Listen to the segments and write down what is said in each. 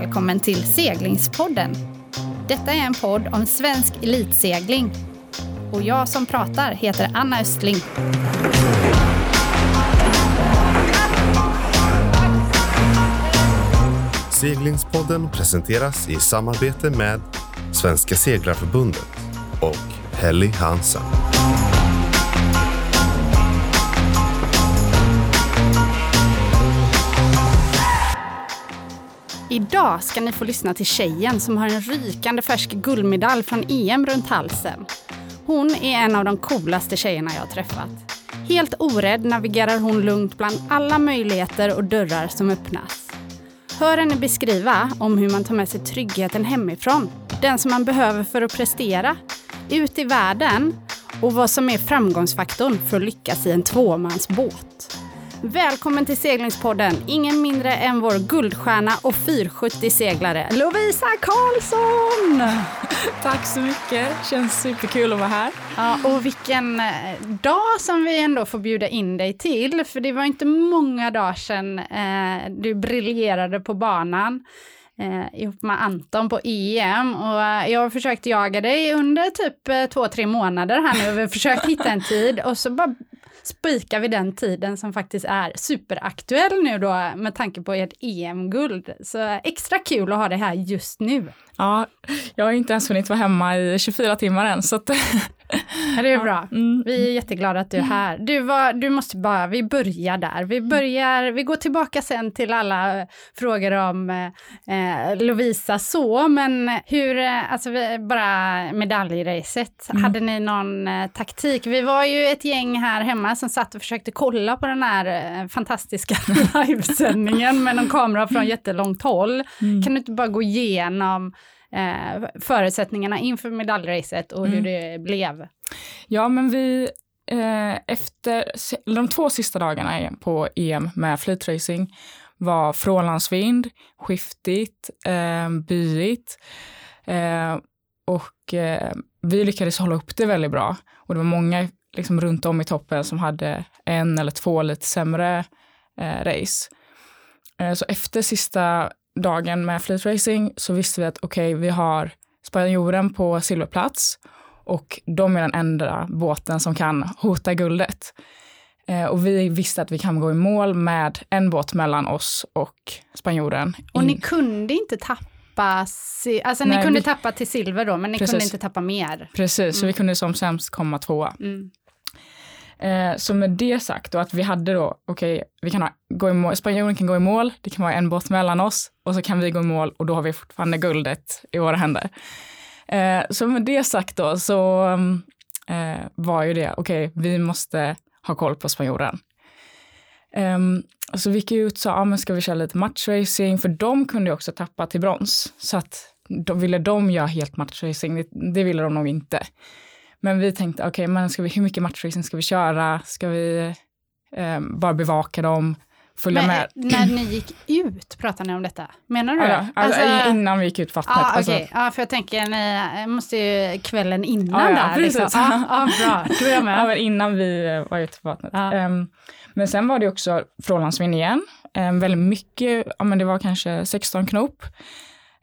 välkommen till Seglingspodden. Detta är en podd om svensk elitsegling. Och jag som pratar heter Anna Östling. Seglingspodden presenteras i samarbete med Svenska Seglarförbundet och Helly Hansen. Idag ska ni få lyssna till tjejen som har en rykande färsk guldmedalj från EM runt halsen. Hon är en av de coolaste tjejerna jag har träffat. Helt orädd navigerar hon lugnt bland alla möjligheter och dörrar som öppnas. Hör henne beskriva om hur man tar med sig tryggheten hemifrån, den som man behöver för att prestera, ut i världen och vad som är framgångsfaktorn för att lyckas i en tvåmansbåt. Välkommen till seglingspodden, ingen mindre än vår guldstjärna och 470-seglare Lovisa Karlsson! Tack så mycket, känns superkul att vara här. Ja, och vilken eh, dag som vi ändå får bjuda in dig till, för det var inte många dagar sedan eh, du briljerade på banan eh, ihop med Anton på EM. Och eh, jag har försökt jaga dig under typ eh, två, tre månader här nu. Vi har försökt hitta en tid och så bara spikar vi den tiden som faktiskt är superaktuell nu då med tanke på ert EM-guld. Så extra kul att ha det här just nu. Ja, jag har inte ens hunnit vara hemma i 24 timmar än så att det är bra. Mm. Vi är jätteglada att du är här. Du, var, du måste bara, vi börjar där. Vi börjar, vi går tillbaka sen till alla frågor om eh, Lovisa så, men hur, eh, alltså vi, bara medaljracet, mm. hade ni någon eh, taktik? Vi var ju ett gäng här hemma som satt och försökte kolla på den här eh, fantastiska livesändningen med någon kamera från jättelångt håll. Mm. Kan du inte bara gå igenom eh, förutsättningarna inför medaljracet och hur mm. det blev. Ja, men vi eh, efter de två sista dagarna på EM med flytracing var frånlandsvind, skiftigt, eh, byigt eh, och eh, vi lyckades hålla upp det väldigt bra. Och det var många liksom, runt om i toppen som hade en eller två lite sämre eh, race. Eh, så efter sista dagen med flytracing så visste vi att okej, okay, vi har spanjoren på silverplats och de är den enda båten som kan hota guldet. Eh, och vi visste att vi kan gå i mål med en båt mellan oss och spanjoren. Och ni kunde inte tappa, alltså Nej, ni kunde vi... tappa till silver då, men ni Precis. kunde inte tappa mer. Precis, mm. så vi mm. kunde som sämst komma tvåa. Mm. Eh, så med det sagt, och att vi hade då, okej, okay, vi kan ha, gå i mål, spanjoren kan gå i mål, det kan vara en båt mellan oss och så kan vi gå i mål och då har vi fortfarande guldet i våra händer. Eh, så med det sagt då så mm, eh, var ju det, okej, okay, vi måste ha koll på spanjoren. Um, så vi gick ut och sa, ja men ska vi köra lite matchracing, för de kunde ju också tappa till brons. Så att då ville de göra helt matchracing, det, det ville de nog inte. Men vi tänkte, okej, okay, men ska vi, hur mycket matchracing ska vi köra? Ska vi eh, bara bevaka dem? Följa men, med? När ni gick ut, pratade ni om detta? Menar du ja, det? Alltså, alltså, innan vi gick ut vattnet. Ja, alltså. Okay. ja, för jag tänker, ni måste ju kvällen innan ja, ja, där. Liksom. Ja, ja, bra, då är jag med. Ja, men innan vi eh, var ute på vattnet. Um, men sen var det också frånlandsvind igen. Um, väldigt mycket, ja men det var kanske 16 knop.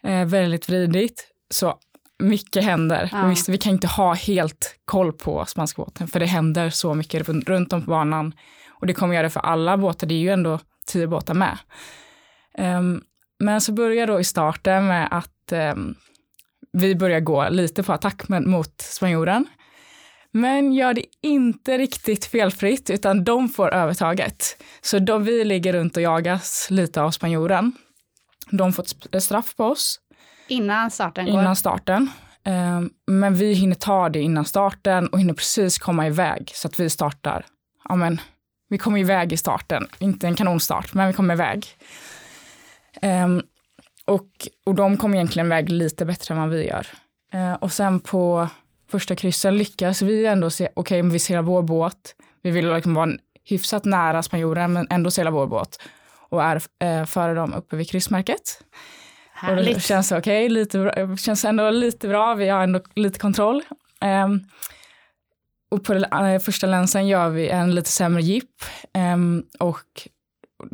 Uh, väldigt vridigt. Så mycket händer. Ja. visst, vi kan inte ha helt koll på spanska båten, för det händer så mycket runt om på banan. Och det kommer göra det för alla båtar, det är ju ändå tio båtar med. Um, men så börjar då i starten med att um, vi börjar gå lite på attack med, mot spanjoren. Men gör det inte riktigt felfritt, utan de får övertaget. Så då vi ligger runt och jagas lite av spanjoren. De får ett straff på oss Innan starten går? Innan starten. Ehm, men vi hinner ta det innan starten och hinner precis komma iväg så att vi startar. Ja, men, vi kommer iväg i starten, inte en kanonstart, men vi kommer iväg. Um, och, och de kommer egentligen iväg lite bättre än vad vi gör. Uh, och sen på första kryssen lyckas vi ändå se, okej, okay, vi ser vår båt. Vi vill liksom vara hyfsat nära spanjoren, men ändå segla vår båt och är uh, före dem uppe vid kryssmärket. Härligt. Och det känns okej, okay, lite, känns ändå lite bra, vi har ändå lite kontroll. Um, och på uh, första länsen gör vi en lite sämre jeep um, och,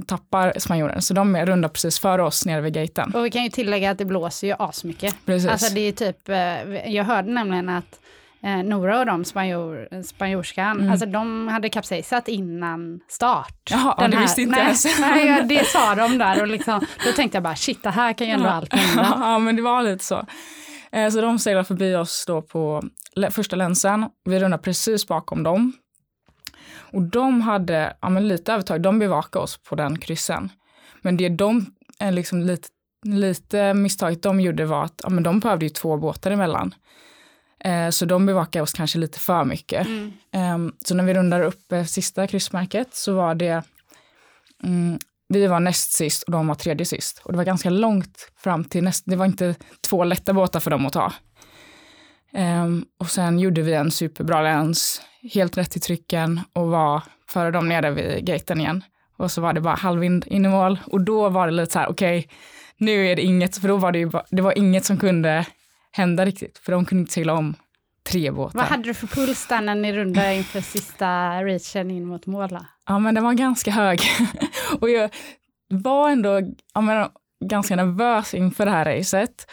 tappar spanjoren. Så de rundar precis före oss nere vid gaten. Och vi kan ju tillägga att det blåser ju asmycket. Precis. Alltså det är typ, eh, jag hörde nämligen att eh, några av dem, spanjor, spanjorskan, Mm. alltså de hade kapsejsat innan start. Jaha, ja, Den det visste inte nej, ens. nej, ja, det sa de där och liksom, då tänkte jag bara shit, det här kan ju ändå allt hända. ja, men det var lite så. Eh, Så de seglar förbi oss då på första länsen. Vi rundar precis bakom dem. Och de hade ja, men lite övertag. De bevakade oss på den kryssen. Men det de, eh, liksom lite, lite misstaget de gjorde var att ja, men de behövde ju två båtar emellan. Eh, Så de bevakade oss kanske lite för mycket. Mm. Ehm, Så när vi rundade upp eh, sista kryssmärket så var det, mm, vi var näst sist och de var tredje sist. Och det var ganska långt fram till näst, det var inte två lätta båtar för dem att ta. Ehm, och sen gjorde vi en superbra läns, helt rätt i trycken och var före dem nere vid gaten igen. Och så var det bara halvvind in i mål och då var det lite så här, okej, nu är det inget, för då var det ju det var inget som kunde hända riktigt, för de kunde inte segla om tre båtar. Vad hade du för puls där när ni rundade inför sista reachen in mot mål? Ja, men den var ganska hög. och jag var ändå ja, men, ganska nervös inför det här racet.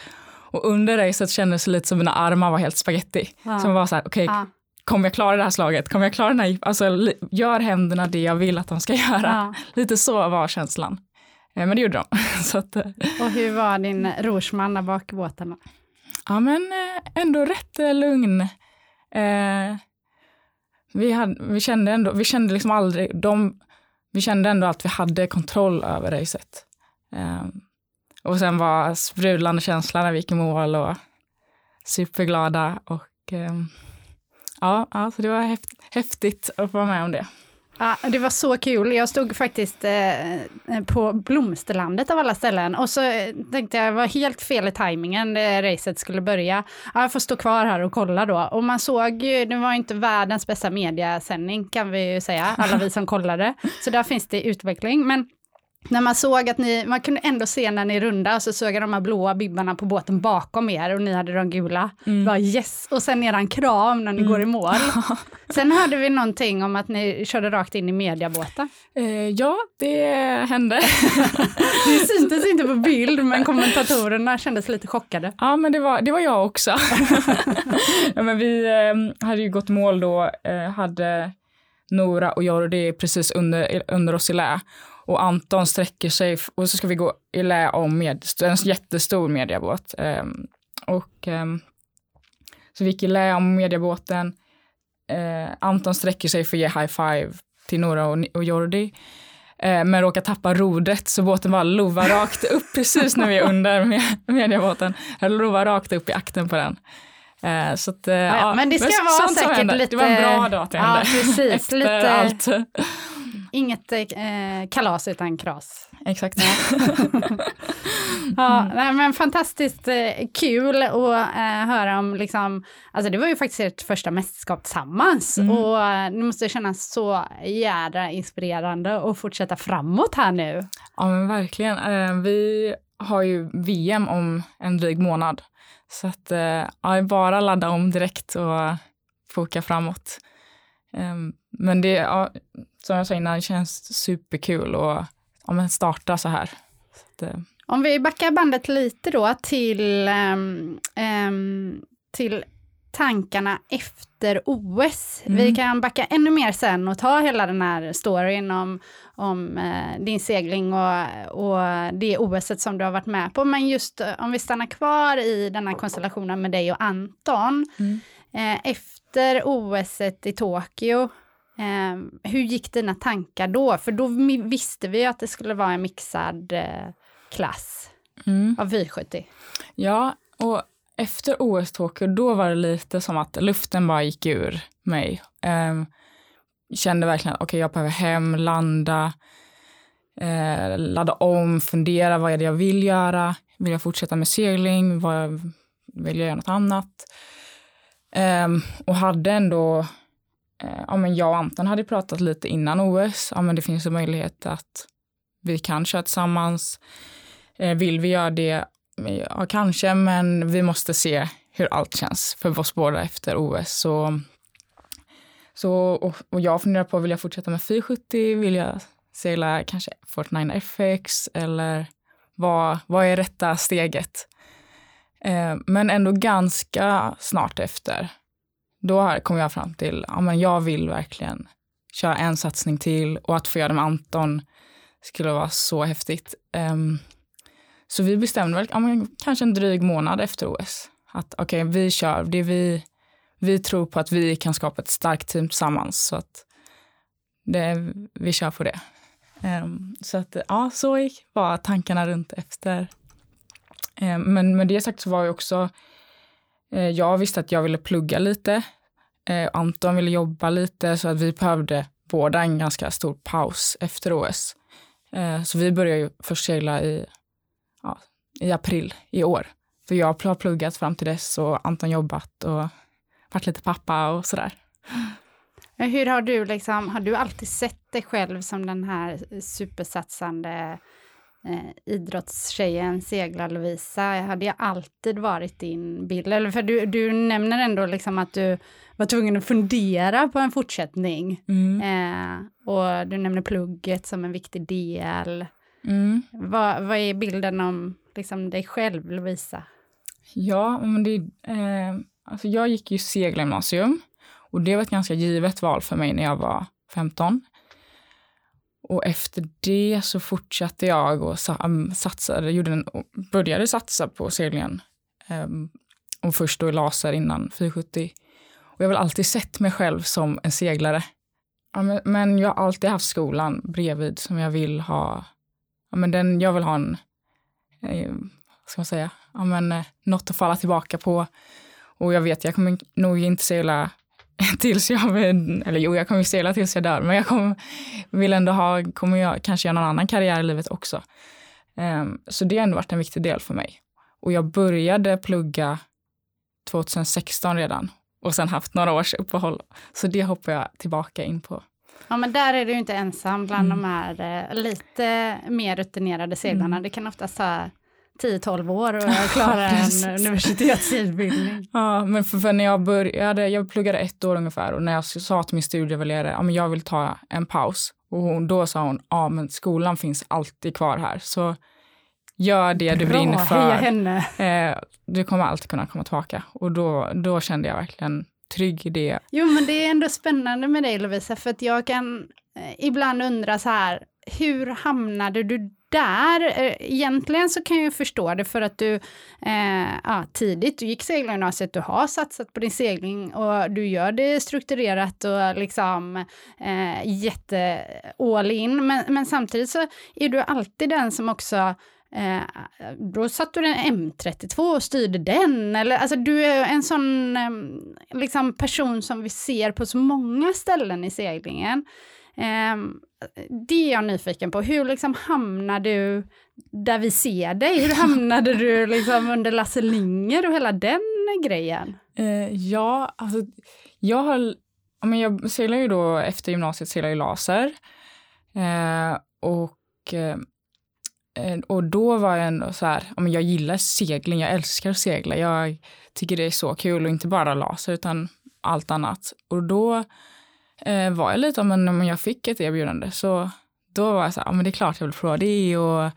Och under racet kändes det lite som mina armar var helt spaghetti. Ja. Som var så här, okej, Ja, kommer jag klara det här slaget? Kommer jag klara den här? Alltså, gör händerna det jag vill att de ska göra? ja. Lite så var känslan. Eh, Men det gjorde de. så att, eh, Och hur var din rorsman där bak i båten? Ja, men eh, ändå rätt eh, lugn. Eh, vi, hade, vi kände ändå, vi kände liksom aldrig, de, vi kände ändå att vi hade kontroll över racet. Eh, och sen var sprudlande känsla när vi gick i mål och superglada och eh, ja, alltså det var häftigt att få vara med om det. Ja, det var så kul. Jag stod faktiskt eh, på Blomsterlandet av alla ställen och så eh, tänkte jag, det var helt fel i tajmingen när racet skulle börja. Ja, jag får stå kvar här och kolla då. Och man såg ju, det var inte världens bästa mediasändning kan vi ju säga, alla vi som kollade. Så där finns det utveckling. Men när man såg att ni, man kunde ändå se när ni rundade, så såg jag de här blåa bibbarna på båten bakom er och ni hade de gula. Mm. Det var yes! Och sen eran kram när ni går i mål. Sen hörde vi någonting om att ni körde rakt in i mediabåten. Eh, ja, det hände. Det syntes inte på bild, men kommentatorerna kändes lite chockade. Ja, men det var, det var jag också. ja, men vi eh, hade ju gått mål då, eh, hade Nora och Jordi precis under, under oss i lä. Och Anton sträcker sig, och så ska vi gå i lä om med en jättestor mediabåt. Eh, och eh, så vi gick i lä om mediabåten. Eh, Anton sträcker sig för att ge high five till Nora och, och Jordi. Eh, men råkar tappa rodret så båten bara lovar rakt upp precis när vi är under med, mediabåten. Eller lovar rakt upp i akten på den. Eh, så att, eh, Ja, men det ska vara sånt som säkert lite- Det var en bra dag att det Ja, hände. precis. Efter Lite- allt. Inget eh, kalas utan kras. Exakt. Ja, Mm. nej, men fantastiskt eh, kul att eh, höra om, liksom, alltså det var ju faktiskt ert första mästerskap tillsammans Mm. och eh, det måste kännas så jädra inspirerande att fortsätta framåt här nu. Ja, men verkligen. Eh, vi har ju VM om en dryg månad. Så att eh, ja, bara ladda om direkt och foka framåt. Eh, men det, ja, som jag sa innan, det känns superkul att ja, starta så här. Så att, eh, Om vi backar bandet lite då till, ehm, ehm, till tankarna efter OS. Mm. Vi kan backa ännu mer sen och ta hela den här storyn om, om eh, din segling och, och det OS som du har varit med på. Men just eh, om vi stannar kvar i den här konstellationen med dig och Anton. Mm. Eh, efter OS i Tokyo, eh, hur gick dina tankar då? För då visste vi ju att det skulle vara en mixad eh, klass mm. av V70. Ja, och efter OS Tokyo, då var det lite som att luften bara gick ur mig. Um, kände verkligen att okej, jag behöver hem, landa, eh, ladda om, fundera, vad är det jag vill göra? Vill jag fortsätta med segling? Vad, vill jag göra något annat? Ehm, och hade ändå, eh, ja men jag och Anton hade pratat lite innan OS, ja men det finns en möjlighet att vi kan köra tillsammans. Eh, vill vi göra det? Ja, kanske, men vi måste se hur allt känns för oss båda efter OS. Så, så, och, och jag funderar på, vill jag fortsätta med 470? Vill jag segla kanske Fortnite FX eller vad, vad är rätta steget? Eh, men ändå ganska snart efter, då kom jag fram till att ja, jag vill verkligen köra en satsning till och att få göra det med Anton skulle vara så häftigt. Ehm, så vi bestämde väl, ja, men, kanske en dryg månad efter OS, att okej, okay, vi kör, det vi, vi tror på att vi kan skapa ett starkt team tillsammans, så att det, vi kör på det. Um, så att ja, så gick var tankarna runt efter. Eh, men med det sagt så var jag också, eh, jag visste att jag ville plugga lite. Eh, Anton ville jobba lite så att vi behövde båda en ganska stor paus efter OS. Så vi började ju först segla i, ja, i april i år. För jag har pluggat fram till dess och Anton jobbat och varit lite pappa och sådär. Hur har du liksom, har du alltid sett dig själv som den här supersatsande eh, idrottstjejen, seglar Lovisa? Hade jag alltid varit din bild? Eller för du, du nämner ändå liksom att du var tvungen att fundera på en fortsättning. Mm. Eh, och du nämner plugget som en viktig del. Mm. Vad, vad är bilden om liksom, dig själv, Lovisa? Ja, men det, eh, alltså jag gick ju segelgymnasium. Och det var ett ganska givet val för mig när jag var 15. Och efter det så fortsatte jag och satsade, gjorde en, började satsa på seglingen. Um, och först då i laser innan 470. Och jag har väl alltid sett mig själv som en seglare. Ja, men, men, jag har alltid haft skolan bredvid som jag vill ha. Ja, men den, jag vill ha en, eh, vad ska man säga, ja, men, eh, något att falla tillbaka på. Och jag vet, jag kommer nog inte segla tills jag, eller jo, jag kommer ju segla tills jag dör, men jag kommer, vill ändå ha, kommer jag kanske göra någon annan karriär i livet också. Um, så det har ändå varit en viktig del för mig. Och jag började plugga 2016 redan och sen haft några års uppehåll. Så det hoppar jag tillbaka in på. Ja, men där är du inte ensam bland mm. de här eh, lite mer rutinerade seglarna. Mm. Det kan oftast ta 10-12 år och klara en universitetsutbildning. Ja, men för, för, när jag började, jag pluggade ett år ungefär och när jag sa till min studievägledare, ja jag vill ta en paus. Och hon, då sa hon, ja men skolan finns alltid kvar här. Så gör det du brinner för. Eh, du kommer alltid kunna komma tillbaka. Och då, då kände jag verkligen trygg i det. Jo, men det är ändå spännande med dig Lovisa, för att jag kan eh, ibland undra så här, hur hamnade du där, eh, egentligen så kan jag förstå det för att du eh, ja, tidigt, du gick seglargymnasiet, du har satsat på din segling och du gör det strukturerat och liksom eh, jätte all in. Men, men samtidigt så är du alltid den som också Eh, då satte du en M32 och styrde den. Eller, alltså, du är en sån eh, liksom person som vi ser på så många ställen i seglingen. Eh, det är jag nyfiken på. Hur liksom hamnar du där vi ser dig? Hur hamnade du liksom under Lasse Linger och hela den grejen? Eh, ja, alltså jag har... Men jag seglar ju då efter gymnasiet seglar jag laser. Eh, och, eh, och då var jag ändå så här, jag gillar segling, jag älskar att segla. Jag tycker det är så kul och inte bara laser utan allt annat. Och då eh, var jag lite, men om jag fick ett erbjudande så då var jag så här, ja, men det är klart jag vill prova det och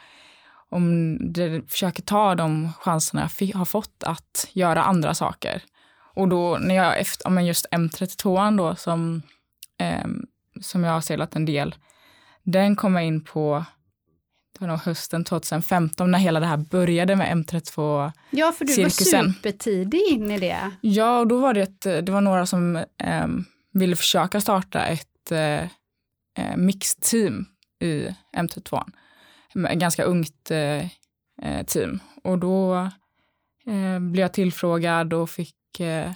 om det försöker ta de chanserna jag har fått att göra andra saker. Och då när jag efter, men just M32 då som, eh, som jag har seglat en del, den kom jag in på det var nog hösten 2015 när hela det här började med M32 Ja, för du var supertidig in i det. Ja, och då var det, ett, det var några som eh, ville försöka starta ett eh, eh mixteam i M32. Ett ganska ungt eh, eh, team. Och då eh, blev jag tillfrågad och fick, eh,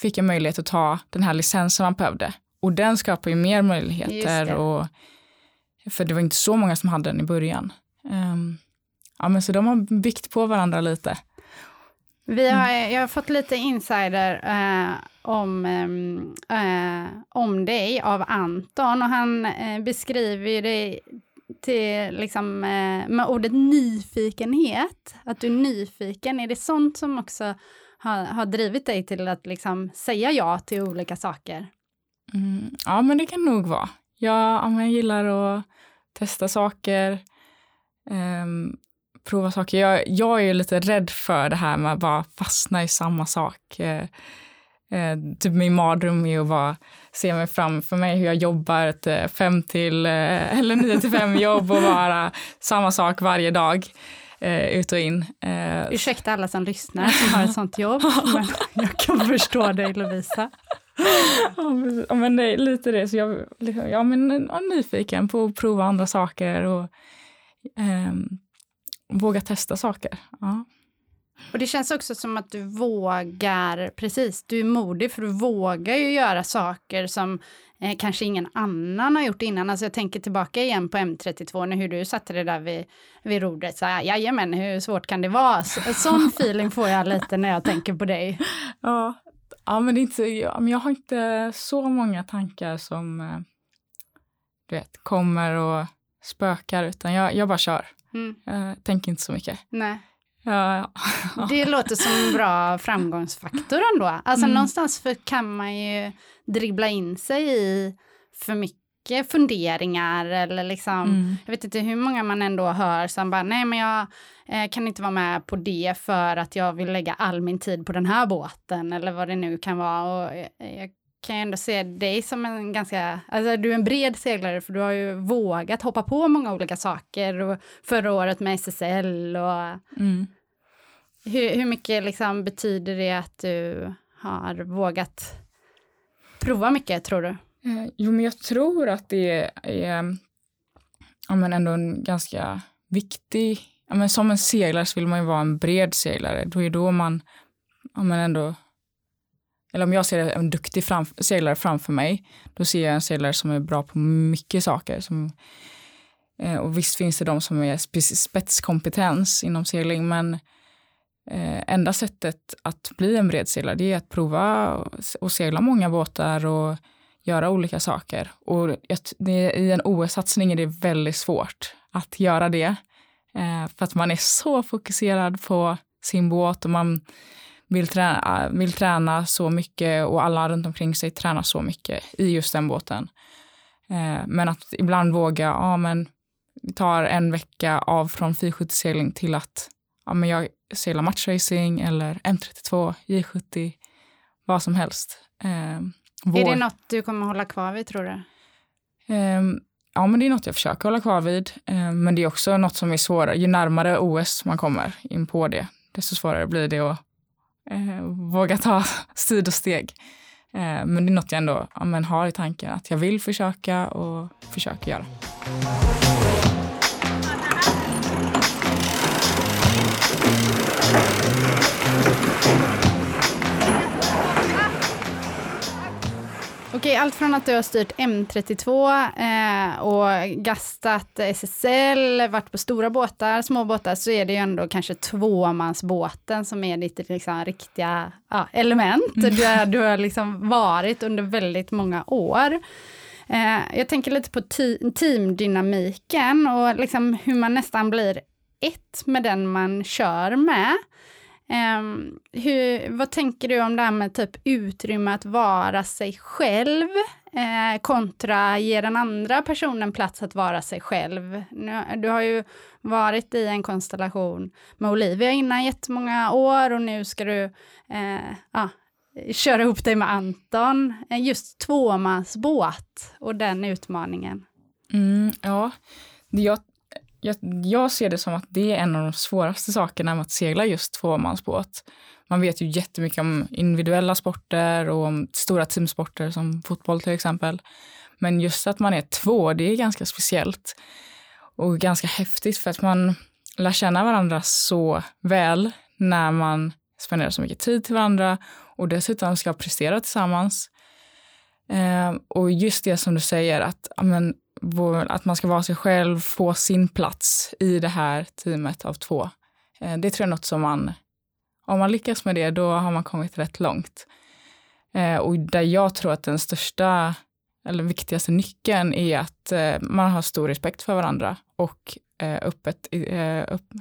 fick jag möjlighet att ta den här licensen man behövde. Och den skapar ju mer möjligheter. Och, för det var inte så många som hade den i början. Um, ja, men så de har byggt på varandra lite. Vi har, mm. jag har fått lite insider eh, om, eh, om dig av Anton och han eh, beskriver dig till, liksom, eh, med ordet nyfikenhet. Att du är nyfiken. Är det sånt som också har, har drivit dig till att liksom, säga ja till olika saker? Mm, ja, men det kan nog vara. Jag, jag gillar att testa saker, um, prova saker. Jag, jag är lite rädd för det här med att bara fastna i samma sak. Uh, uh, typ min mardröm är att bara se mig framför mig hur jag jobbar ett fem till, uh, eller nio till fem jobb och bara samma sak varje dag. Uh, ut och in. Uh, Ursäkta alla som lyssnar som har ett sånt jobb, men jag kan förstå dig Lovisa. ja, men det är lite det. Så jag, liksom, ja, men, jag är nyfiken på att prova andra saker och eh, våga testa saker. Ja. Och det känns också som att du vågar, precis, du är modig för du vågar ju göra saker som eh, kanske ingen annan har gjort innan. Alltså jag tänker tillbaka igen på M32, när hur du satte det där vid, vid rodret. Så, jajamän, hur svårt kan det vara? Så, sån feeling får jag lite när jag tänker på dig. Ja, Ja, men det är inte, ja, men jag har inte så många tankar som eh, du vet, kommer och spökar, utan jag, jag bara kör. Mm. Jag tänker inte så mycket. Nej. Ja, ja. Det låter som en bra framgångsfaktor ändå. Alltså mm. någonstans för kan man ju dribbla in sig i för mycket funderingar eller liksom, mm. jag vet inte hur många man ändå hör som bara, nej men jag eh, kan inte vara med på det för att jag vill lägga all min tid på den här båten eller vad det nu kan vara. Och jag, jag kan ändå se dig som en ganska, alltså du är en bred seglare för du har ju vågat hoppa på många olika saker och förra året med SSL och mm. hur, hur mycket liksom betyder det att du har vågat prova mycket tror du? Eh, jo, men jag tror att det är ja, men ändå en ganska viktig... Ja, men som en seglare så vill man ju vara en bred seglare. Då är då man ja, men ändå... Eller om jag ser en duktig framf seglare framför mig, då ser jag en seglare som är bra på mycket saker. Som, eh, och visst finns det de som är spetskompetens inom segling, men eh, enda sättet att bli en bred seglare det är att prova och segla många båtar och göra olika saker. Och det, i en OS-satsning är det väldigt svårt att göra det. Eh, för att man är så fokuserad på sin båt och man vill träna, vill träna så mycket och alla runt omkring sig tränar så mycket i just den båten. Eh, men att ibland våga, ja men vi tar en vecka av från 470-segling till att ja, men jag seglar matchracing eller M32, J70, vad som helst. Eh, vår... Är det något du kommer hålla kvar vid tror du? Um, ja, men det är något jag försöker hålla kvar vid. Um, men det är också något som är svårare. Ju närmare OS man kommer in på det, desto svårare blir det att eh, våga ta sidosteg. Eh, men det är något jag ändå ja, men har i tanken att jag vill försöka och försöker göra. Okej, allt från att du har styrt M32 eh, och gastat SSL, varit på stora båtar, små båtar, så är det ju ändå kanske tvåmansbåten som är ditt liksom, riktiga ja, element. Mm. Du, du har liksom varit under väldigt många år. Eh, jag tänker lite på teamdynamiken och liksom hur man nästan blir ett med den man kör med. Um, hur, vad tänker du om det här med typ utrymme att vara sig själv eh, kontra ge den andra personen plats att vara sig själv? Nu, du har ju varit i en konstellation med Olivia innan jättemånga år och nu ska du eh, ah, köra ihop dig med Anton. Just tvåmansbåt och den utmaningen. Mm, ja, jag jag, jag ser det som att det är en av de svåraste sakerna med att segla just tvåmansbåt. Man vet ju jättemycket om individuella sporter och om stora teamsporter som fotboll till exempel. Men just att man är två, det är ganska speciellt och ganska häftigt för att man lär känna varandra så väl när man spenderar så mycket tid till varandra och dessutom ska prestera tillsammans. Eh, och just det som du säger, att amen, att man ska vara sig själv, få sin plats i det här teamet av två. Eh, det tror jag är något som man, om man lyckas med det, då har man kommit rätt långt. Eh, och där jag tror att den största eller viktigaste nyckeln är att eh, man har stor respekt för varandra och öppet, upp,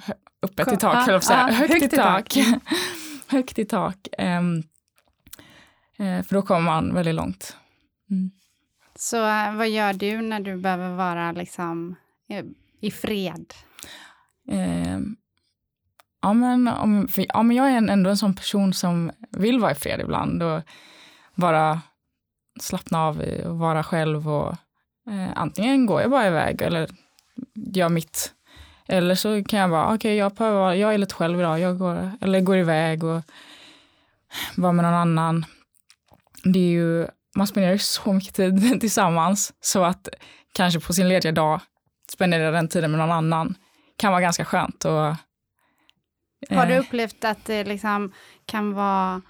öppet i tak, ah, ah, högt, i tak. högt i tak. Ehm, för då kommer man väldigt långt. Mm. Så eh, vad gör du när du behöver vara liksom i fred? Eh, ja, men, om, för, ja, men jag är ändå en sån person som vill vara i fred ibland och bara slappna av och vara själv. Och, eh, antingen går jag bara iväg eller gör mitt. Eller så kan jag bara, okej, okay, jag, behöver, jag är lite själv idag, jag går, eller går iväg och vara med någon annan. Det är ju, man spenderar ju så mycket tid tillsammans så att kanske på sin lediga dag spendera den tiden med någon annan kan vara ganska skönt. Och, eh. Har du upplevt att det liksom kan vara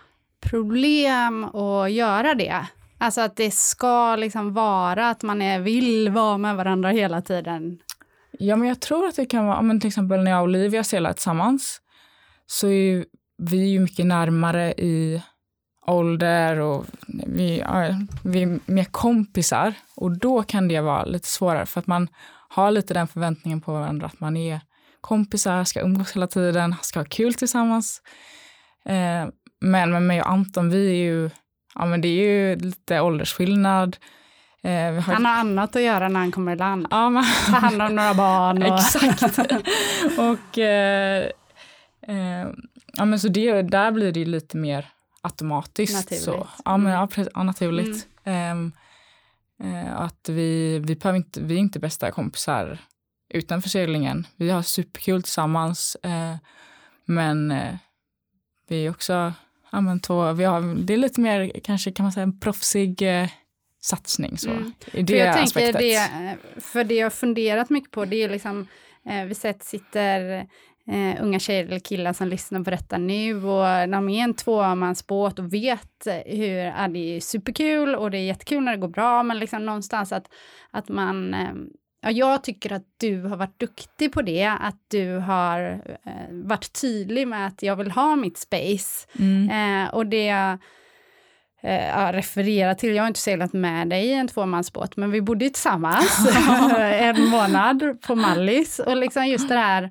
problem att göra det? Alltså att det ska liksom vara att man är, vill vara med varandra hela tiden? Ja, men jag tror att det kan vara, men till exempel när jag och Olivia seglar tillsammans, så är vi ju mycket närmare i ålder och vi, ja, vi är mer kompisar. Och då kan det vara lite svårare för att man har lite den förväntningen på varandra att man är kompisar, ska umgås hela tiden, ska ha kul tillsammans. Eh, men med mig och Anton, vi är ju, ja men det är ju lite åldersskillnad. Eh, har... Han har annat att göra när han kommer i land. Ja, men... Ta hand om några barn. Och... Exakt. och eh, eh, ja, men så det, där blir det lite mer automatiskt. Naturligt. Så. Ja, men, ja, ja, naturligt. Mm. Eh, att vi, vi, behöver inte, vi är inte bästa kompisar utanför seglingen. Vi har superkul tillsammans. Eh, men eh, vi är också ja, men två, vi har, det är lite mer kanske kan man säga en proffsig eh, satsning. Så, mm. I det för jag aspektet. tänker det, för det jag har funderat mycket på det är liksom, eh, vi sett sitter eh, unga tjejer eller killar som lyssnar på detta nu och de är en tvåmansbåt och vet hur, ja, det är superkul och det är jättekul när det går bra men liksom någonstans att, att man eh, Ja, jag tycker att du har varit duktig på det, att du har eh, varit tydlig med att jag vill ha mitt space. Mm. Eh, och det eh, jag refererar till, jag har inte seglat med dig i en tvåmansbåt, men vi bodde tillsammans en månad på Mallis. Och liksom just det här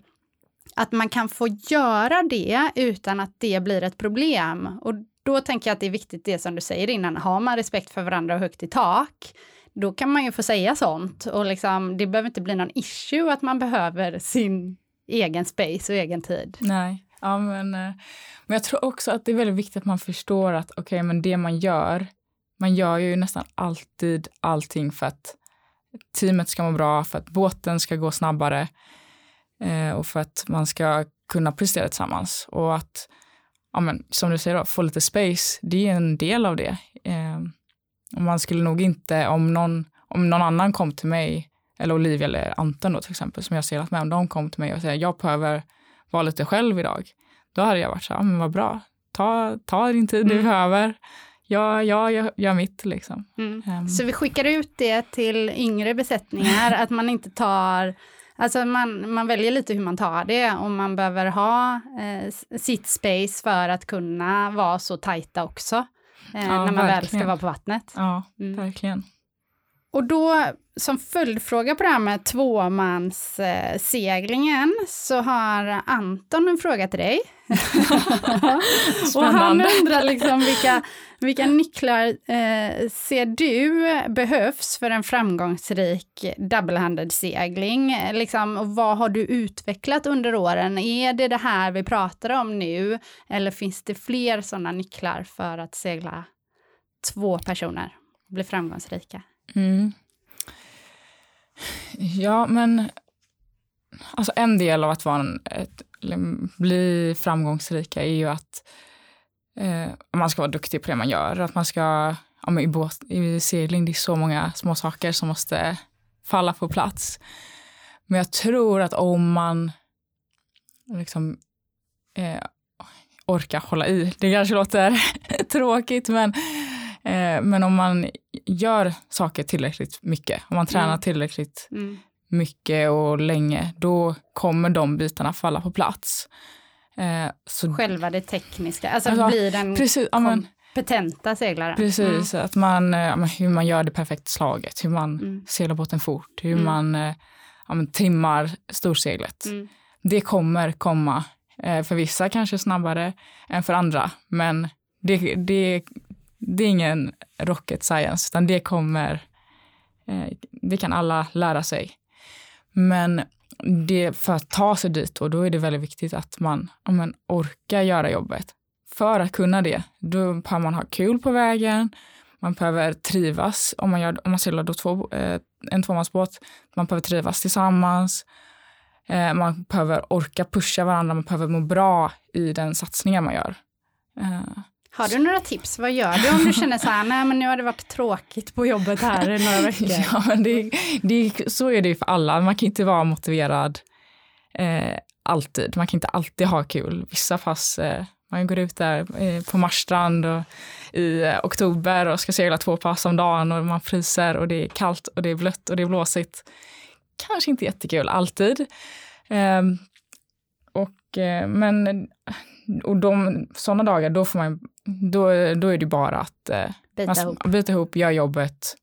att man kan få göra det utan att det blir ett problem. Och då tänker jag att det är viktigt det som du säger innan, har man respekt för varandra och högt i tak, då kan man ju få säga sånt och liksom, det behöver inte bli någon issue att man behöver sin egen space och egen tid. Nej, ja, men, eh, men jag tror också att det är väldigt viktigt att man förstår att okej, okay, men det man gör, man gör ju nästan alltid allting för att teamet ska må bra, för att båten ska gå snabbare och för att man ska kunna prestera tillsammans. Och att, ja, men, som du säger, då, få lite space, det är en del av det. Eh, och man skulle nog inte, om någon, om någon annan kom till mig, eller Olivia eller Anton då till exempel, som jag seglat med, om de kom till mig och säger jag behöver vara lite själv idag, då hade jag varit så här, men vad bra, ta, ta din tid mm. du behöver. Ja, ja, jag gör mitt liksom. Mm. Um. Så vi skickar ut det till yngre besättningar, att man inte tar Alltså man, man väljer lite hur man tar det, om man behöver ha eh, sitt space för att kunna vara så tajta också eh, ja, när man verkligen. väl ska vara på vattnet. Ja, mm. verkligen. Och då som följdfråga på det här med tvåmansseglingen eh, så har Anton en fråga till dig. och han undrar liksom vilka, vilka nycklar eh, ser du behövs för en framgångsrik double-handed segling? Liksom, och vad har du utvecklat under åren? Är det det här vi pratar om nu eller finns det fler sådana nycklar för att segla två personer och bli framgångsrika? Mm. Ja, men alltså en del av att vara en, ett, bli framgångsrika är ju att eh, man ska vara duktig på det man gör. Att man ska, ja, i, båt, i segling, det är så många små saker som måste falla på plats. Men jag tror att om man liksom eh, orkar hålla i, det kanske låter tråkigt, men Eh, men om man gör saker tillräckligt mycket, om man tränar mm. tillräckligt mm. mycket och länge, då kommer de bitarna falla på plats. Eh, så, Själva det tekniska, alltså, alltså blir den precis, kompetenta seglaren. Precis, mm. att man, eh, hur man gör det perfekta slaget, hur man mm. seglar båten fort, hur mm. man eh, ja, trimmar storseglet. Mm. Det kommer komma, för vissa kanske snabbare än för andra, men det, det det är ingen rocket science, utan det kommer, det kan alla lära sig. Men det, för att ta sig dit och då är det väldigt viktigt att man ja, man orkar göra jobbet. För att kunna det, då behöver man ha kul på vägen, man behöver trivas om man, gör, om man seglar då två, eh, en tvåmansbåt. Man behöver trivas tillsammans. Eh, man behöver orka pusha varandra, man behöver må bra i den satsningen man gör. Eh. Har du några tips? Vad gör du om du känner så här, nej men nu har det varit tråkigt på jobbet här i några veckor? ja, men det, det, så är det ju för alla. Man kan inte vara motiverad eh, alltid. Man kan inte alltid ha kul. Vissa pass, eh, man går ut där eh, på Marstrand och, i eh, oktober och ska segla två pass om dagen och man fryser och det är kallt och det är blött och det är blåsigt. Kanske inte jättekul alltid. Ehm, och, eh, men och de, sådana dagar, då, får man, då, då är det bara att eh, byta, man, ihop. byta ihop, göra jobbet.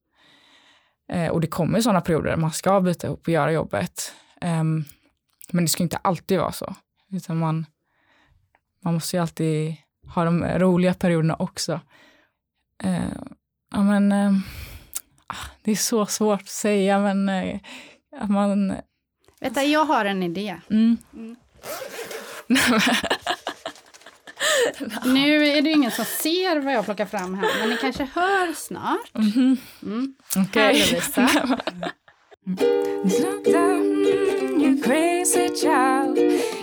Eh, och det kommer sådana perioder där man ska byta ihop och göra jobbet. Eh, men det ska inte alltid vara så. Utan man, man måste ju alltid ha de roliga perioderna också. Eh, ja, men, eh, ah, det är så svårt att säga, men eh, att man... Vänta, jag har en idé. Mm. Mm. nu är det ingen som ser vad jag plockar fram här, men ni kanske hör snart. Mm. Mm. Okej. Okay. Lovisa. you crazy child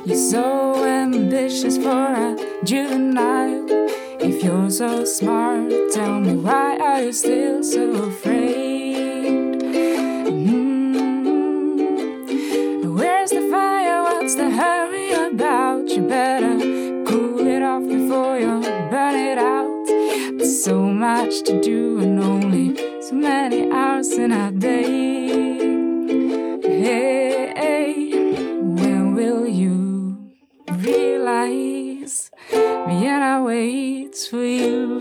You're so ambitious for a juvenile If you're so smart, tell me why are you still so afraid? Mm. Where's the fire? What's the hurry about? You better so much to do and only so many hours in a day. Hey, hey when will you realize Vienna waits for you?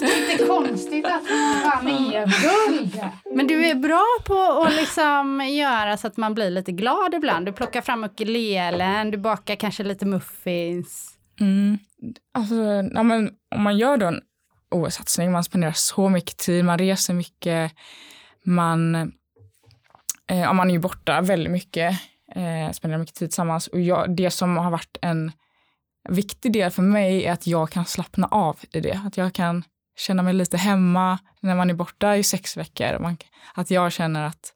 Lite konstigt att man EM-guld. Men du är bra på att liksom göra så att man blir lite glad ibland. Du plockar fram ukulelen, du bakar kanske lite muffins. Mm. Alltså, ja, men, om man gör då en OS-satsning, man spenderar så mycket tid, man reser mycket, man, eh, ja, man är ju borta väldigt mycket, eh, spenderar mycket tid tillsammans. Och jag, det som har varit en viktig del för mig är att jag kan slappna av i det. Att jag kan känna mig lite hemma när man är borta i sex veckor. Man, att jag känner att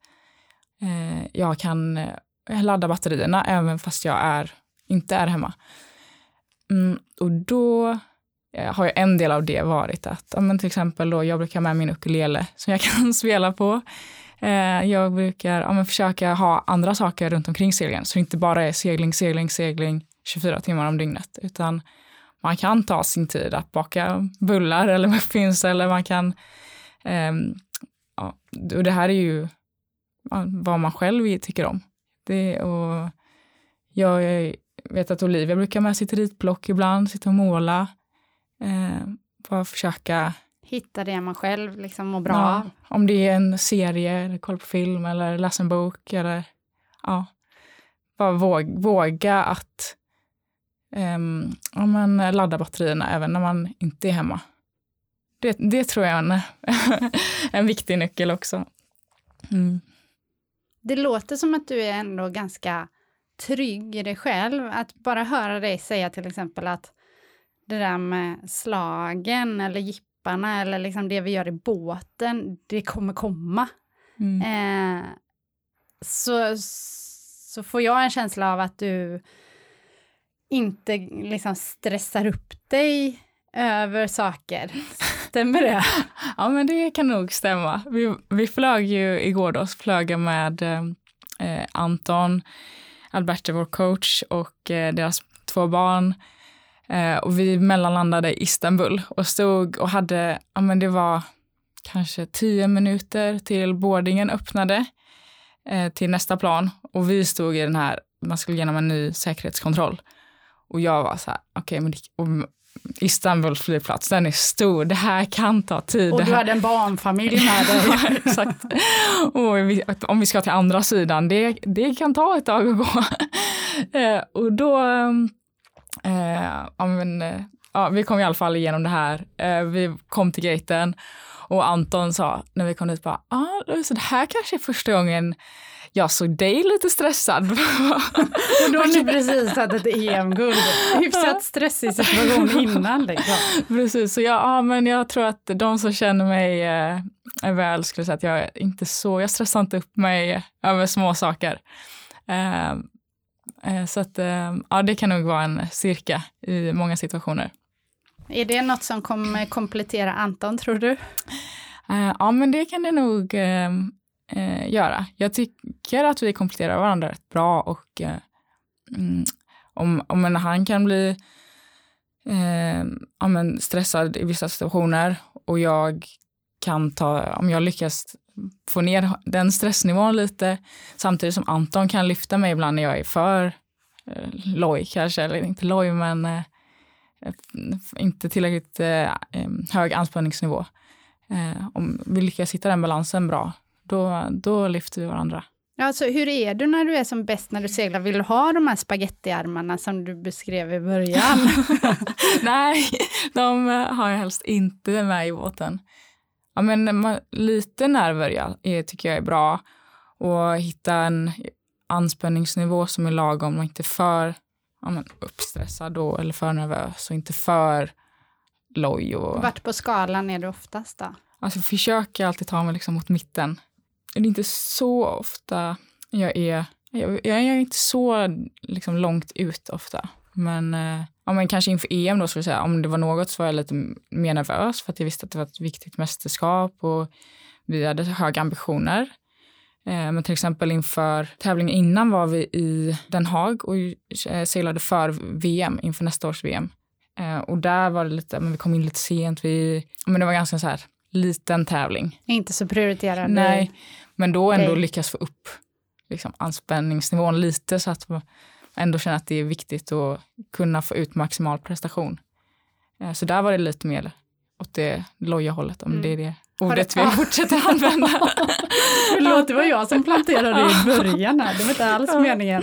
eh, jag kan eh, ladda batterierna även fast jag är, inte är hemma. Mm, och då eh, har ju en del av det varit att, ja, men till exempel då, jag brukar ha med min ukulele som jag kan spela på. Eh, jag brukar ja, men försöka ha andra saker runt omkring seglingen, så det inte bara är segling, segling, segling 24 timmar om dygnet, utan man kan ta sin tid att baka bullar eller muffins eller man kan, Eh, ja, och det här är ju vad man själv tycker om. Det, och jag vet att Olivia brukar med sitt ritblock ibland, sitta och måla. Eh, bara försöka Hitta det man själv liksom mår bra ja, Om det är en serie, eller kolla på film eller läsa en bok eller ja, bara våga, våga att um, ja, men ladda batterierna även när man inte är hemma. Det, det tror jag är en, en viktig nyckel också. Mm. Det låter som att du är ändå ganska trygg i dig själv. Att bara höra dig säga till exempel att det där med slagen eller jipparna eller liksom det vi gör i båten, det kommer komma. Mm. Eh, så, så får jag en känsla av att du inte liksom stressar upp dig över saker. Stämmer det? ja, men det kan nog stämma. Vi, vi flög ju igår då, flög med eh, Anton, Alberto, vår coach, och eh, deras två barn. Eh, och vi mellanlandade i Istanbul och stod och hade, ja men det var kanske tio minuter till boardingen öppnade eh, till nästa plan. Och vi stod i den här, man skulle genom en ny säkerhetskontroll. Och jag var så här, okej, okay, men Istanbul flygplats, den är stor, det här kan ta tid. Och du hade en barnfamilj med dig. exakt. Och om vi ska till andra sidan, det, det kan ta ett tag att gå. Eh, och då, eh, ja, men, eh, ja, vi kom i alla fall igenom det här. Eh, vi kom till gaten Och Anton sa när vi kom dit bara, ah, så det här kanske är första gången jag såg dig lite stressad. och då har ni precis tagit ett EM-guld. Hyfsat stressig situation innan. Liksom. Precis, så jag, ja, men jag tror att de som känner mig eh, väl skulle säga att jag inte så, jag stressar inte upp mig över små saker. Eh, eh, så att eh, ja, det kan nog vara en styrka i många situationer. Är det något som kommer komplettera Anton, tror du? Uh, ja, men det kan det nog eh, göra. Jag tycker att vi kompletterar varandra rätt bra och eh, mm, om, om han kan bli eh, ja, men stressad i vissa situationer och jag kan ta, om jag lyckas få ner den stressnivån lite samtidigt som Anton kan lyfta mig ibland när jag är för eh, loj kanske, eller inte loj men eh, inte tillräckligt eh, hög anspänningsnivå. Eh, om vi lyckas hitta den balansen bra, då, då lyfter vi varandra. Alltså, hur är du när du är som bäst när du seglar? Vill du ha de här spagettiarmarna som du beskrev i början? Nej, de har jag helst inte med i båten. Ja, men man, lite nerver är, tycker jag är bra. Och hitta en anspänningsnivå som är lagom och inte för ja, men, uppstressad då, eller för nervös och inte för loj. Och... Vart på skalan är du oftast då? Alltså jag försöker alltid ta mig liksom mot mitten. Det är inte så ofta jag är, jag, jag är inte så liksom långt ut ofta. Men, eh, ja, men kanske inför EM då, skulle jag säga, om det var något så var jag lite mer nervös för att jag visste att det var ett viktigt mästerskap och vi hade höga ambitioner. Eh, men till exempel inför tävlingen innan var vi i Den Haag och eh, seglade för VM inför nästa års VM. Och där var det lite, men vi kom in lite sent. Vi, men det var ganska så här liten tävling. Inte så prioriterad. Nej, men då ändå okay. lyckas få upp liksom, anspänningsnivån lite så att man ändå känner att det är viktigt att kunna få ut maximal prestation. Så där var det lite mer åt det loja hållet, om mm. det är det ordet vi fortsätter använda. Förlåt, det var jag som planterade i början här. Det var inte alls meningen.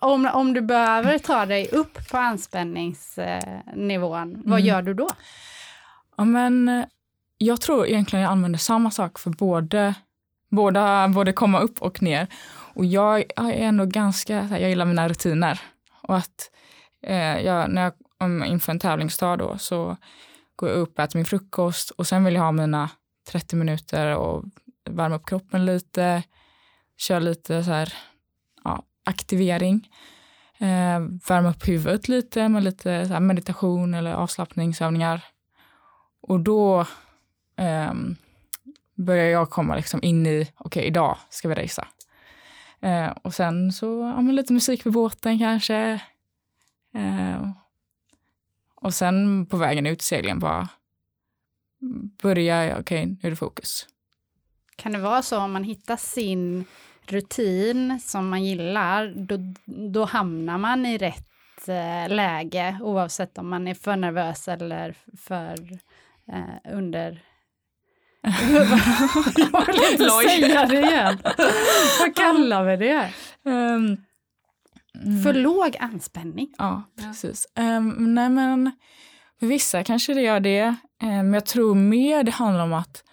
Om, om du behöver ta dig upp på anspänningsnivån, vad mm. gör du då? Ja, men jag tror egentligen jag använder samma sak för både, båda, både komma upp och ner. Och jag är ändå ganska, jag gillar mina rutiner. Och att eh, jag, när jag, inför en tävlingsdag då, så går jag upp, äter min frukost och sen vill jag ha mina 30 minuter och värma upp kroppen lite, köra lite så här, ja, aktivering, eh, värma upp huvudet lite med lite så meditation eller avslappningsövningar. Och då um, börjar jag komma liksom in i, okej okay, idag ska vi resa. Uh, ehm, och sen så, ja, lite musik på båten kanske. Uh, och sen på vägen ut seglingen bara börja, okej, okay, nu är det fokus. Kan det vara så om man hittar sin rutin som man gillar, då, då hamnar man i rätt eh, läge oavsett om man är för nervös eller för eh, under... jag vill inte säga det igen. Vad kallar vi det? Um, Mm. För låg anspänning. Ja, precis. Um, nej men, för vissa kanske det gör det. Men um, jag tror mer det handlar om att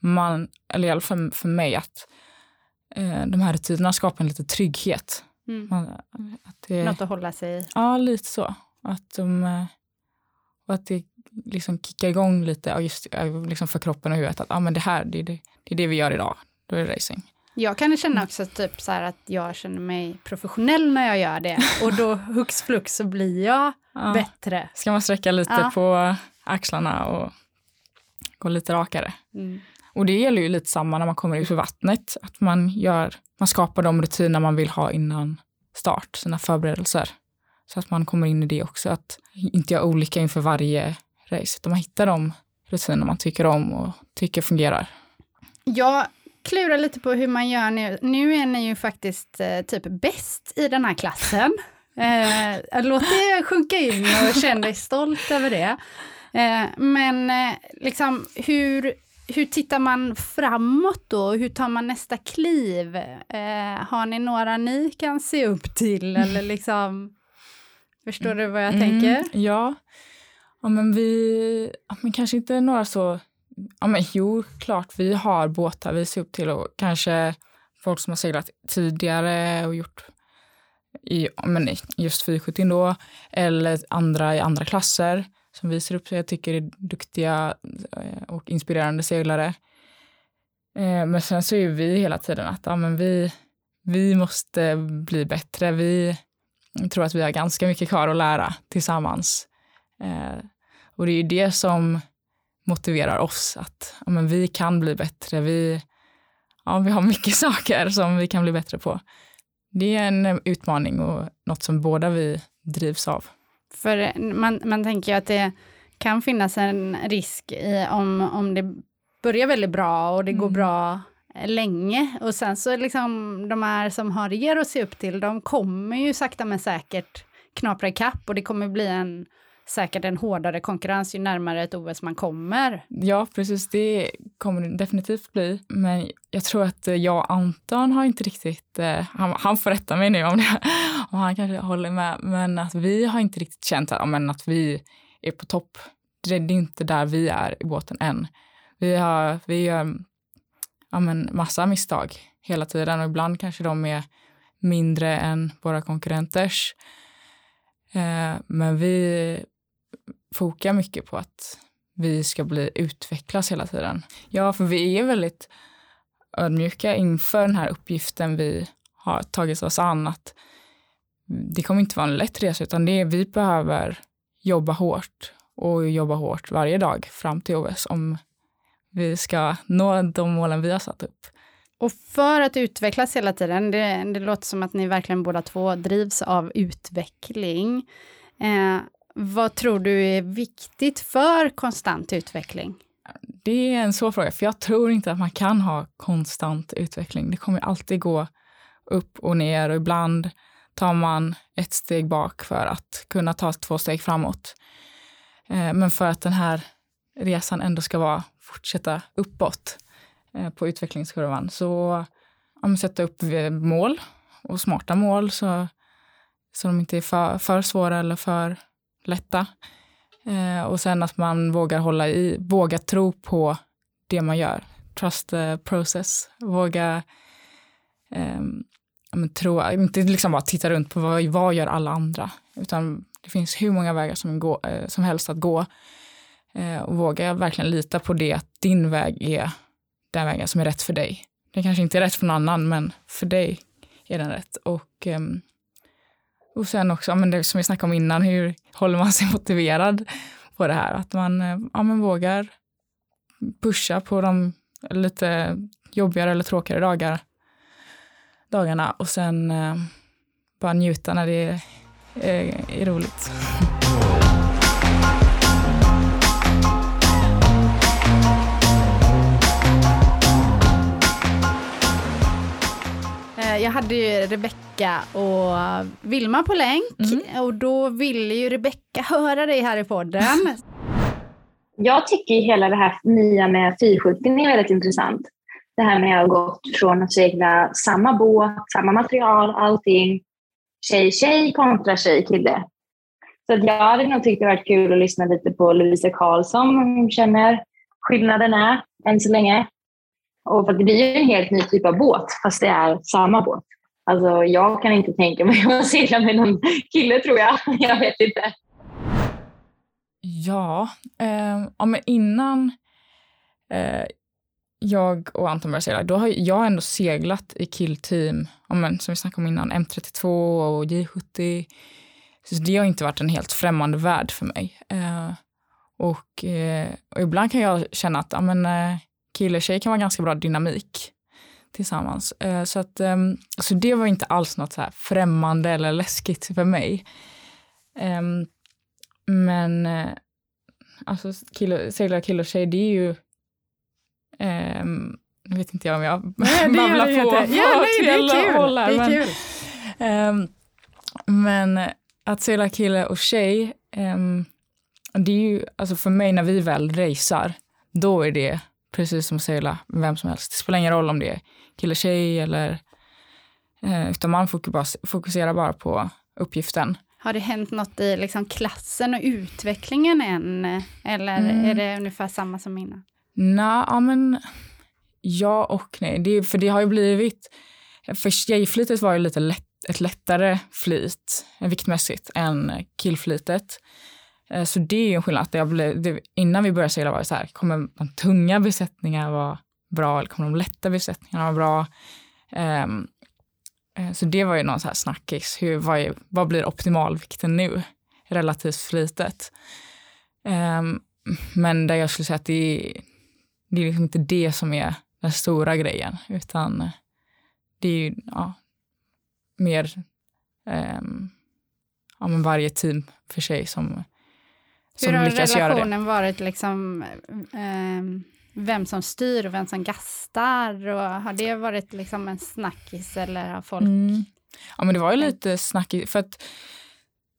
man, eller i alla fall för mig, att uh, de här rutinerna skapar en liten trygghet. Mm. Man, att det, Något att hålla sig i. Ja, lite så. Att, de, uh, och att det liksom kickar igång lite just, liksom för kroppen och huvudet. Att ah, men det här, det, det, det är det vi gör idag. Då är det racing. Jag kan känna också typ så att jag känner mig professionell när jag gör det och då hux flux så blir jag ja. bättre. Ska man sträcka lite ja. på axlarna och gå lite rakare. Mm. Och det gäller ju lite samma när man kommer ut ur vattnet, att man, gör, man skapar de rutiner man vill ha innan start, sina förberedelser. Så att man kommer in i det också, att inte göra olika inför varje race, utan man hittar de rutiner man tycker om och tycker fungerar. Jag klurar lite på hur man gör nu. Nu är ni ju faktiskt eh, typ bäst i den här klassen. Eh, låt det sjunka in och känn dig stolt över det. Eh, men eh, liksom hur, hur tittar man framåt då? Hur tar man nästa kliv? Eh, har ni några ni kan se upp till eller liksom? Förstår du vad jag mm, tänker? Ja ja, men vi, men kanske inte några så ja men jo, klart vi har båtar vi ser upp till och kanske folk som har seglat tidigare och gjort i, men just 470 då, eller andra i andra klasser som vi ser upp till, jag tycker är duktiga eh, och inspirerande seglare. Eh, men sen så är vi hela tiden att ja, men vi, vi måste bli bättre. Vi tror att vi har ganska mycket kvar att lära tillsammans. Eh, och det är ju det som motiverar oss att ja, men vi kan bli bättre. Vi, ja, vi har mycket saker som vi kan bli bättre på. Det är en utmaning och något som båda vi drivs av. För man, man tänker ju att det kan finnas en risk i om, om det börjar väldigt bra och det mm. går bra länge och sen så liksom de här som har er att se upp till, de kommer ju sakta men säkert knapra ikapp och det kommer bli en säkert en hårdare konkurrens ju närmare ett OS man kommer. Ja, precis. Det kommer det definitivt bli. Men jag tror att eh, jag och Anton har inte riktigt, eh, han, han får rätta mig nu om, det, om han kanske håller med, men att vi har inte riktigt känt att, men att vi är på topp. Det, det är inte där vi är i båten än. Vi, har, vi gör ja, men massa misstag hela tiden och ibland kanske de är mindre än våra konkurrenters. Eh, men vi fokar mycket på att vi ska bli utvecklas hela tiden. Ja, för vi är väldigt ödmjuka inför den här uppgiften vi har tagit oss an. Att det kommer inte vara en lätt resa, utan det är, vi behöver jobba hårt och jobba hårt varje dag fram till OS om vi ska nå de målen vi har satt upp. Och för att utvecklas hela tiden, det, det låter som att ni verkligen båda två drivs av utveckling. Eh, vad tror du är viktigt för konstant utveckling? Det är en svår fråga, för jag tror inte att man kan ha konstant utveckling. Det kommer alltid gå upp och ner och ibland tar man ett steg bak för att kunna ta två steg framåt. Eh, men för att den här resan ändå ska vara, fortsätta uppåt eh, på utvecklingskurvan så ja, sätta upp eh, mål och smarta mål så, så de inte är för, för svåra eller för lätta. Eh, och sen att man vågar hålla i, våga tro på det man gör. Trust the process. Våga eh, men, tro, inte liksom bara titta runt på vad, vad gör alla andra, utan det finns hur många vägar som, gå, eh, som helst att gå. Eh, och våga verkligen lita på det, att din väg är den vägen som är rätt för dig. Den kanske inte är rätt för någon annan, men för dig är den rätt. Och ehm, och sen också, men det som vi snackade om innan, hur håller man sig motiverad på det här? Att man eh, ja, men vågar pusha på de lite jobbigare eller tråkigare dagar, dagarna och sen eh, bara njuta när det är, är, är roligt. jag hade ju Rebecka och Vilma på länk mm. och då ville ju Rebecka höra dig här i podden. Jag tycker hela det här nya med fyrskjutning är väldigt intressant. Det här med att ha gått från att segla samma båt, samma material, allting. Tjej-tjej kontra tjej-kille. Så att jag hade nog tyckt det varit kul att lyssna lite på Lovisa Karlsson om hon känner skillnaderna än så länge. Och för det blir ju en helt ny typ av båt, fast det är samma båt. Alltså, jag kan inte tänka mig att segla med någon kille, tror jag. Jag vet inte. Ja, eh, ja men innan eh, jag och Anton började segla, då har jag ändå seglat i killteam, ja, men, som vi snackade om innan, M32 och J70. Så det har inte varit en helt främmande värld för mig. Eh, och, eh, och, ibland kan jag känna att ja, men, eh, eh, kille och tjej kan vara ganska bra dynamik tillsammans. Eh, så, att, ehm, så det var inte alls något så här främmande eller läskigt för mig. Ehm, men eh, alltså kille, segla kille och tjej, det är ju Um, nu vet inte jag om jag nej, babblar på ja, nej, det är kul. Håll här, det är kul. Men att segla kille och tjej, det är ju, alltså för mig när vi väl racear, då är det precis som att segla vem som helst. Det spelar ingen roll om det är kille, tjej eller... Eh, utan man fokuserar bara på uppgiften. Har det hänt något i liksom klassen och utvecklingen än? Eller mm. är det ungefär samma som innan? Nej, ja, men ja och nej. Det, för det har ju blivit... För tjejflitet var ju lite lätt, ett lättare flit viktmässigt än killflitet. Eh, så det är ju en skillnad. Jag blev, det, innan vi började segla var det så här, kommer de tunga besättningarna vara bra eller kommer de lätta besättningarna vara bra? Um, så det var ju någon så här snackis. Hur, vad, är, vad blir optimalvikten nu relativt flitet? Um, men där jag skulle säga att det är, det är liksom inte det som är den stora grejen, utan eh, det är ju ja, mer um, ja, men varje team för sig som, som lyckas göra det. Hur har relationen varit, liksom, um, vem som styr och vem som gastar? Och har det varit liksom en snackis eller har folk... Mm. Ja, men det var ju lite snackigt, för att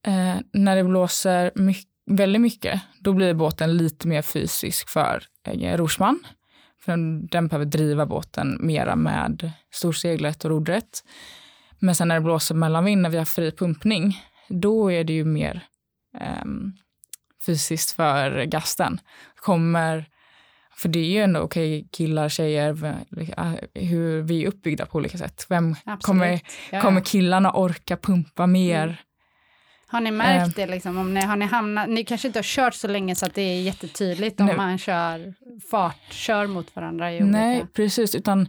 eh, när det blåser mycket väldigt mycket, då blir båten lite mer fysisk för eh, rorsman. För den behöver driva båten mera med storseglet och rodret. Men sen när det blåser mellanvind, när vi har fri pumpning, då är det ju mer eh, fysiskt för gasten. Kommer, för det är ju ändå okej, okay, killar, tjejer, hur vi är uppbyggda på olika sätt. Vem kommer, kommer killarna orka pumpa mer? Mm har ni märkt det? Liksom, om ni, har ni, hamnat, ni kanske inte har kört så länge så att det är jättetydligt om nej. man kör fart, kör mot varandra? I nej, precis. Utan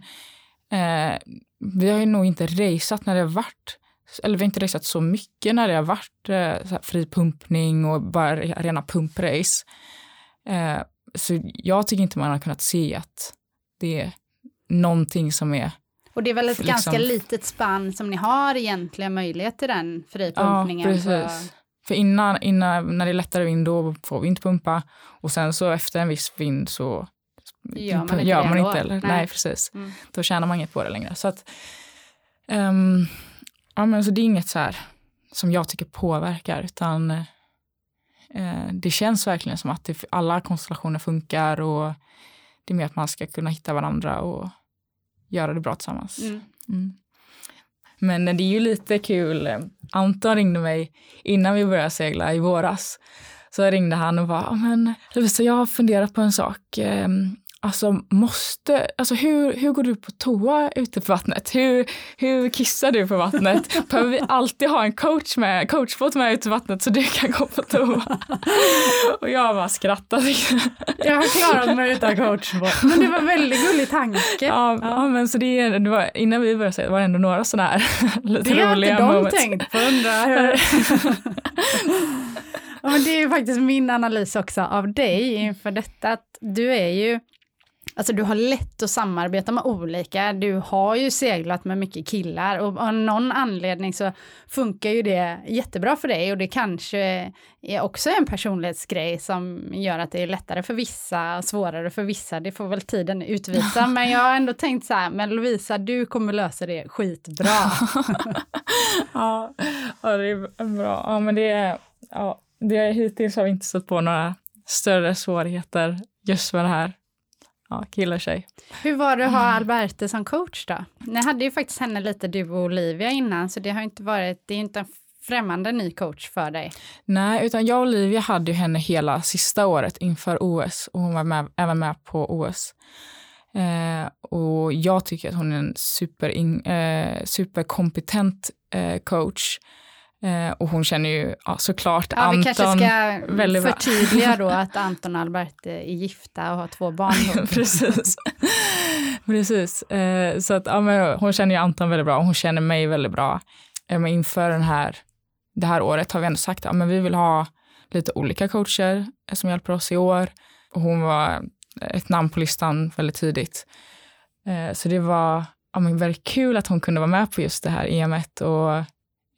eh, vi har ju nog inte raceat när det har varit eller vi har inte raceat så mycket när det har varit eh, fri pumpning och bara rena pumprace. Eh, så jag tycker inte man har kunnat se att det är någonting som är och det är väl ett liksom... ganska litet spann som ni har egentligen möjlighet till den fripumpningen? Ja, precis. För innan, innan, när det är lättare vind, då får vi inte pumpa. Och sen så efter en viss vind så gör man inte gör man inte? Nej. Nej, precis. Mm. Då tjänar man inget på det längre. Så att, um, ja, men så det är inget så här som jag tycker påverkar, utan uh, det känns verkligen som att det, alla konstellationer funkar och det är mer att man ska kunna hitta varandra och göra det bra tillsammans. Mm. Mm. Men det är ju lite kul. Anton ringde mig innan vi började segla i våras. Så ringde han och bara, men Lovisa, jag har funderat på en sak. Alltså, måste, alltså hur, hur går du på toa ute på vattnet? Hur, hur kissar du på vattnet? Behöver vi alltid ha en coach med, coachbåt med ute på vattnet så du kan gå på toa? Och jag bara skrattade. Jag har klarat mig utan coachbåt. Men det var väldigt gullig tanke. Ja, ja. men så det, det var, innan vi började säga var det ändå några sådana här lite det roliga Det har inte de tänkt på, undrar hur... ja, men det är ju faktiskt min analys också av dig inför detta, att du är ju Alltså du har lätt att samarbeta med olika. Du har ju seglat med mycket killar och av någon anledning så funkar ju det jättebra för dig och det kanske är också en personlighetsgrej som gör att det är lättare för vissa, svårare för vissa. Det får väl tiden utvisa. Men jag har ändå tänkt så här, men Lovisa, du kommer lösa det skitbra. ja, ja, det är bra. Ja, men det är, ja, det hittills har vi inte stött på några större svårigheter just med det här ja, kille och tjej. Hur var det att ha Alberte som coach då? Ni hade ju faktiskt henne lite, du och Olivia innan, så det har inte varit, det är inte en främmande ny coach för dig. Nej, utan jag och Olivia hade ju henne hela sista året inför OS och hon var med, även med på OS. Eh, och jag tycker att hon är en super eh, superkompetent eh, coach och hon känner ju ja, såklart ja, Anton Vi kanske ska förtydliga då att Anton och Albert är gifta och har två barn. Precis. Precis. Eh, så att, ja, men hon känner ju Anton väldigt bra och hon känner mig väldigt bra. Eh, men inför den här, det här året har vi ändå sagt att ja, vi vill ha lite olika coacher som hjälper oss i år. Och hon var ett namn på listan väldigt tidigt. Eh, så det var ja, men väldigt kul att hon kunde vara med på just det här EMet och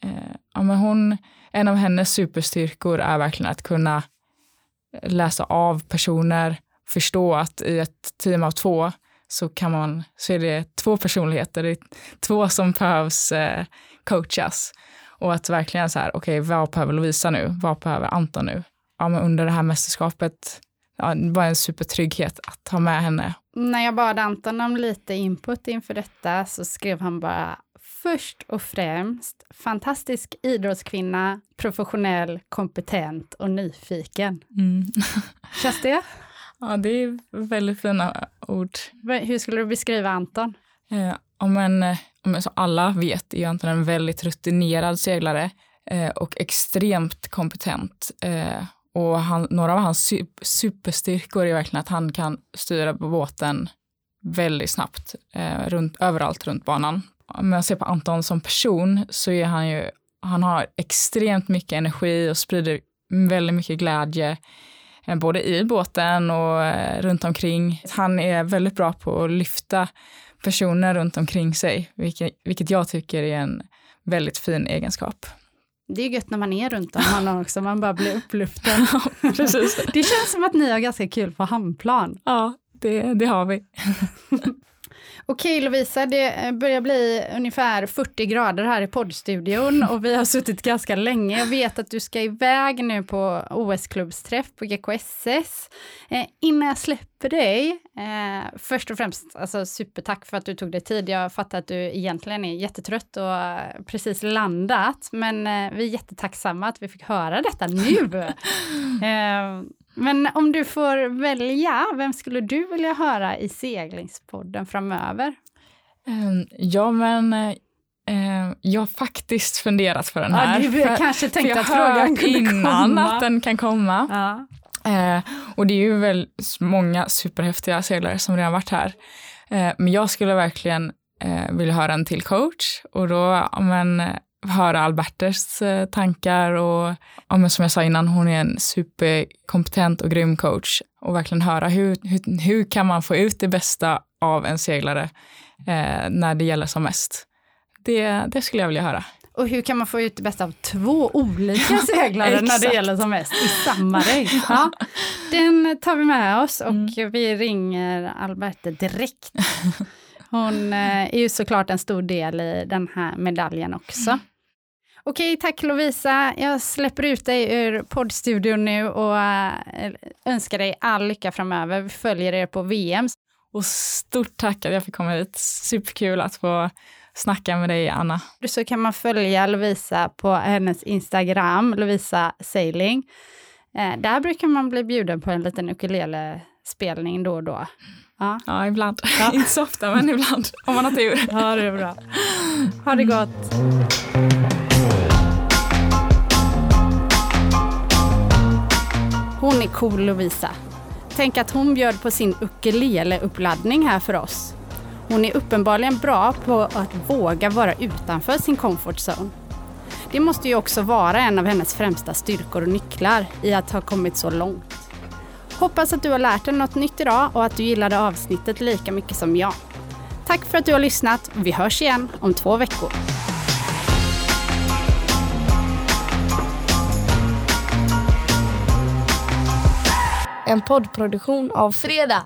eh, ja, men hon, en av hennes superstyrkor är verkligen att kunna läsa av personer, förstå att i ett team av två så, kan man, så är det två personligheter, det är två som behövs eh, coachas. Och att verkligen så här, okej, okay, vad behöver Lovisa nu? Vad behöver Anton nu? Ja, men under det här mästerskapet, ja, det var en supertrygghet att ha med henne. När jag bad Anton om lite input inför detta så skrev han bara först och främst fantastisk idrottskvinna, professionell, kompetent och nyfiken. Mm. Känns det? Ja, det är väldigt fina ord. Hur skulle du beskriva Anton? Eh, om en, om som alla vet är Anton en väldigt rutinerad seglare eh, och extremt kompetent. Eh, och han, några av hans superstyrkor är verkligen att han kan styra på båten väldigt snabbt eh, runt, överallt runt banan. Om jag ser på Anton som person så är han ju, han har extremt mycket energi och sprider väldigt mycket glädje eh, både i båten och eh, runt omkring. Han är väldigt bra på att lyfta personer runt omkring sig, vilket, vilket jag tycker är en väldigt fin egenskap. Det är gött när man är runt om honom också, man bara blir upplyften. Precis. Det känns som att ni har ganska kul på hamnplan. Ja, det, det har vi. Okej Lovisa, det börjar bli ungefär 40 grader här i poddstudion och vi har suttit ganska länge. Jag vet att du ska iväg nu på OS-klubbsträff på GKSS. Eh, innan jag släpper dig, eh, först och främst alltså, supertack för att du tog dig tid. Jag fattar att du egentligen är jättetrött och precis landat, men eh, vi är jättetacksamma att vi fick höra detta nu. eh, men om du får välja, vem skulle du vilja höra i seglingspodden framöver? Um, ja, men uh, jag har faktiskt funderat på den här. Ja, du för, kanske tänkte att frågan kunde innan komma. att den kan komma. Ja. Uh, och det är ju väl många superhäftiga seglare som redan varit här. Men jag skulle verkligen vilja höra en till coach och då, men höra Albertes eh, tankar och ja, som jag sa innan, hon är en superkompetent och grym coach och verkligen höra hur, hur, hur kan man få ut det bästa av en seglare eh, när det gäller som mest. Det, det skulle jag vilja höra. Och hur kan man få ut det bästa av två olika seglare när det gäller som mest i samma race? Ja, den tar vi med oss och mm. vi ringer Alberte direkt. Hon eh, är ju såklart en stor del i den här medaljen också. Okej, tack Lovisa. Jag släpper ut dig ur poddstudion nu och äh, önskar dig all lycka framöver. Vi följer er på VM. Och stort tack att jag fick komma hit. Superkul att få snacka med dig, Anna. Så kan man följa Lovisa på hennes Instagram, Lovisa Sailing. Eh, där brukar man bli bjuden på en liten ukulele-spelning då och då. Ja, ja ibland. Ja. Inte så ofta, men ibland. Om man har tur. Ja, det är bra. Ha det gott. Hon är cool Lovisa. Tänk att hon bjöd på sin ukulele-uppladdning här för oss. Hon är uppenbarligen bra på att våga vara utanför sin comfort zone. Det måste ju också vara en av hennes främsta styrkor och nycklar i att ha kommit så långt. Hoppas att du har lärt dig något nytt idag och att du gillade avsnittet lika mycket som jag. Tack för att du har lyssnat. Vi hörs igen om två veckor. En poddproduktion av Fredag.